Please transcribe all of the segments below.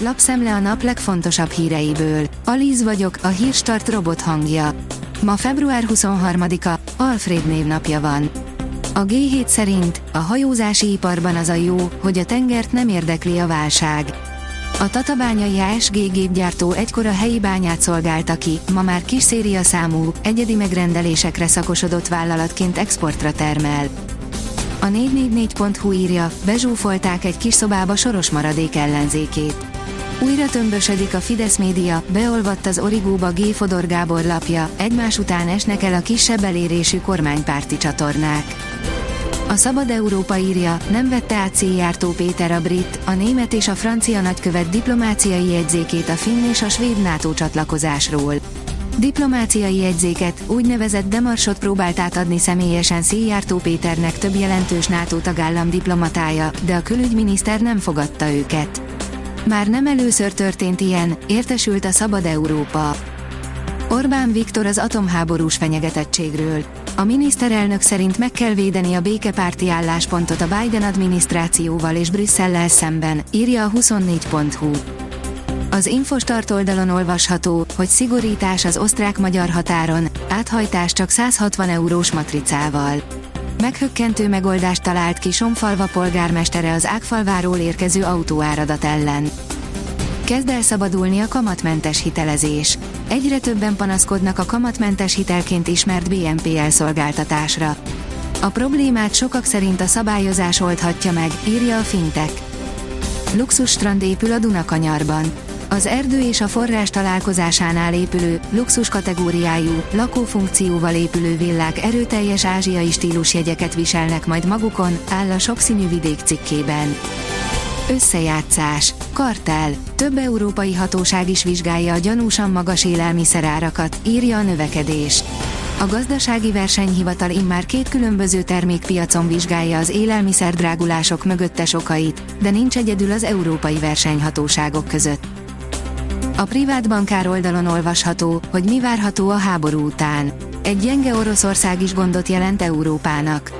lapszemle a nap legfontosabb híreiből. Alíz vagyok, a hírstart robot hangja. Ma február 23-a, Alfred névnapja van. A G7 szerint a hajózási iparban az a jó, hogy a tengert nem érdekli a válság. A tatabányai ASG gépgyártó egykor a helyi bányát szolgálta ki, ma már kis széria számú, egyedi megrendelésekre szakosodott vállalatként exportra termel. A 444.hu írja, bezsúfolták egy kis szobába soros maradék ellenzékét. Újra tömbösödik a Fidesz média, beolvadt az Origóba G. Fodor Gábor lapja, egymás után esnek el a kisebb elérésű kormánypárti csatornák. A Szabad Európa írja, nem vette át Széjjártó Péter a brit, a német és a francia nagykövet diplomáciai jegyzékét a finn és a svéd NATO csatlakozásról. Diplomáciai jegyzéket, úgynevezett demarsot próbált átadni személyesen Széjjártó Péternek több jelentős NATO tagállam diplomatája, de a külügyminiszter nem fogadta őket. Már nem először történt ilyen, értesült a Szabad Európa. Orbán Viktor az atomháborús fenyegetettségről. A miniszterelnök szerint meg kell védeni a békepárti álláspontot a Biden adminisztrációval és Brüsszellel szemben, írja a 24.hu. Az Infostart oldalon olvasható, hogy szigorítás az osztrák-magyar határon, áthajtás csak 160 eurós matricával. Meghökkentő megoldást talált ki Somfalva polgármestere az Ágfalváról érkező autóáradat ellen. Kezd el szabadulni a kamatmentes hitelezés. Egyre többen panaszkodnak a kamatmentes hitelként ismert BNPL szolgáltatásra. A problémát sokak szerint a szabályozás oldhatja meg, írja a Fintech. Luxus strand épül a Dunakanyarban. Az erdő és a forrás találkozásánál épülő, luxus kategóriájú, lakófunkcióval épülő villák erőteljes ázsiai stílusjegyeket viselnek majd magukon, áll a sokszínű vidék cikkében. Összejátszás. Kartel. Több európai hatóság is vizsgálja a gyanúsan magas élelmiszerárakat, írja a növekedés. A gazdasági versenyhivatal immár két különböző termékpiacon vizsgálja az élelmiszer drágulások mögöttes okait, de nincs egyedül az európai versenyhatóságok között. A privát bankár oldalon olvasható, hogy mi várható a háború után. Egy gyenge Oroszország is gondot jelent Európának.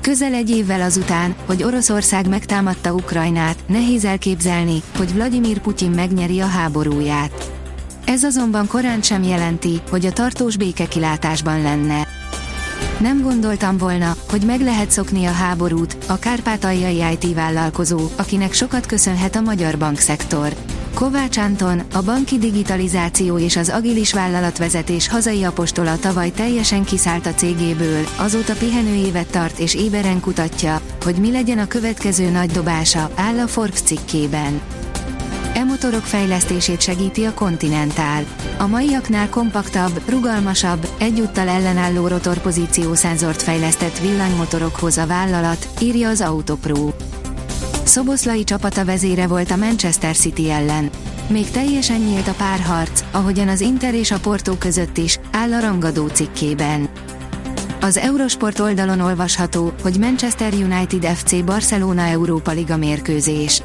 Közel egy évvel azután, hogy Oroszország megtámadta Ukrajnát, nehéz elképzelni, hogy Vladimir Putyin megnyeri a háborúját. Ez azonban korán sem jelenti, hogy a tartós békekilátásban lenne. Nem gondoltam volna, hogy meg lehet szokni a háborút, a kárpátaljai IT vállalkozó, akinek sokat köszönhet a magyar bankszektor. Kovács Anton, a banki digitalizáció és az agilis vállalatvezetés hazai apostola tavaly teljesen kiszállt a cégéből, azóta pihenőévet tart és éberen kutatja, hogy mi legyen a következő nagy dobása, áll a Forbes cikkében. E-motorok fejlesztését segíti a Continental. A maiaknál kompaktabb, rugalmasabb, egyúttal ellenálló rotorpozíció szenzort fejlesztett villanymotorokhoz a vállalat, írja az Autopro. Szoboszlai csapata vezére volt a Manchester City ellen. Még teljesen nyílt a párharc, ahogyan az Inter és a Porto között is, áll a rangadó cikkében. Az Eurosport oldalon olvasható, hogy Manchester United FC Barcelona Európa Liga mérkőzés.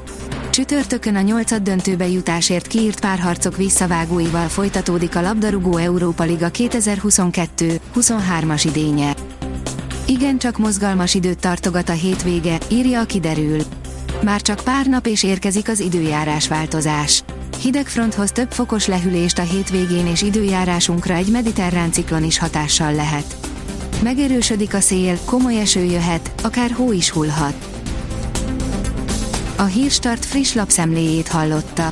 Csütörtökön a nyolcad döntőbe jutásért kiírt párharcok visszavágóival folytatódik a labdarúgó Európa Liga 2022-23-as idénye. Igen csak mozgalmas időt tartogat a hétvége, írja a kiderül. Már csak pár nap és érkezik az időjárás változás. Hidegfronthoz több fokos lehűlést a hétvégén és időjárásunkra egy mediterrán ciklon is hatással lehet. Megerősödik a szél, komoly eső jöhet, akár hó is hullhat. A Hírstart friss lapszemléjét hallotta.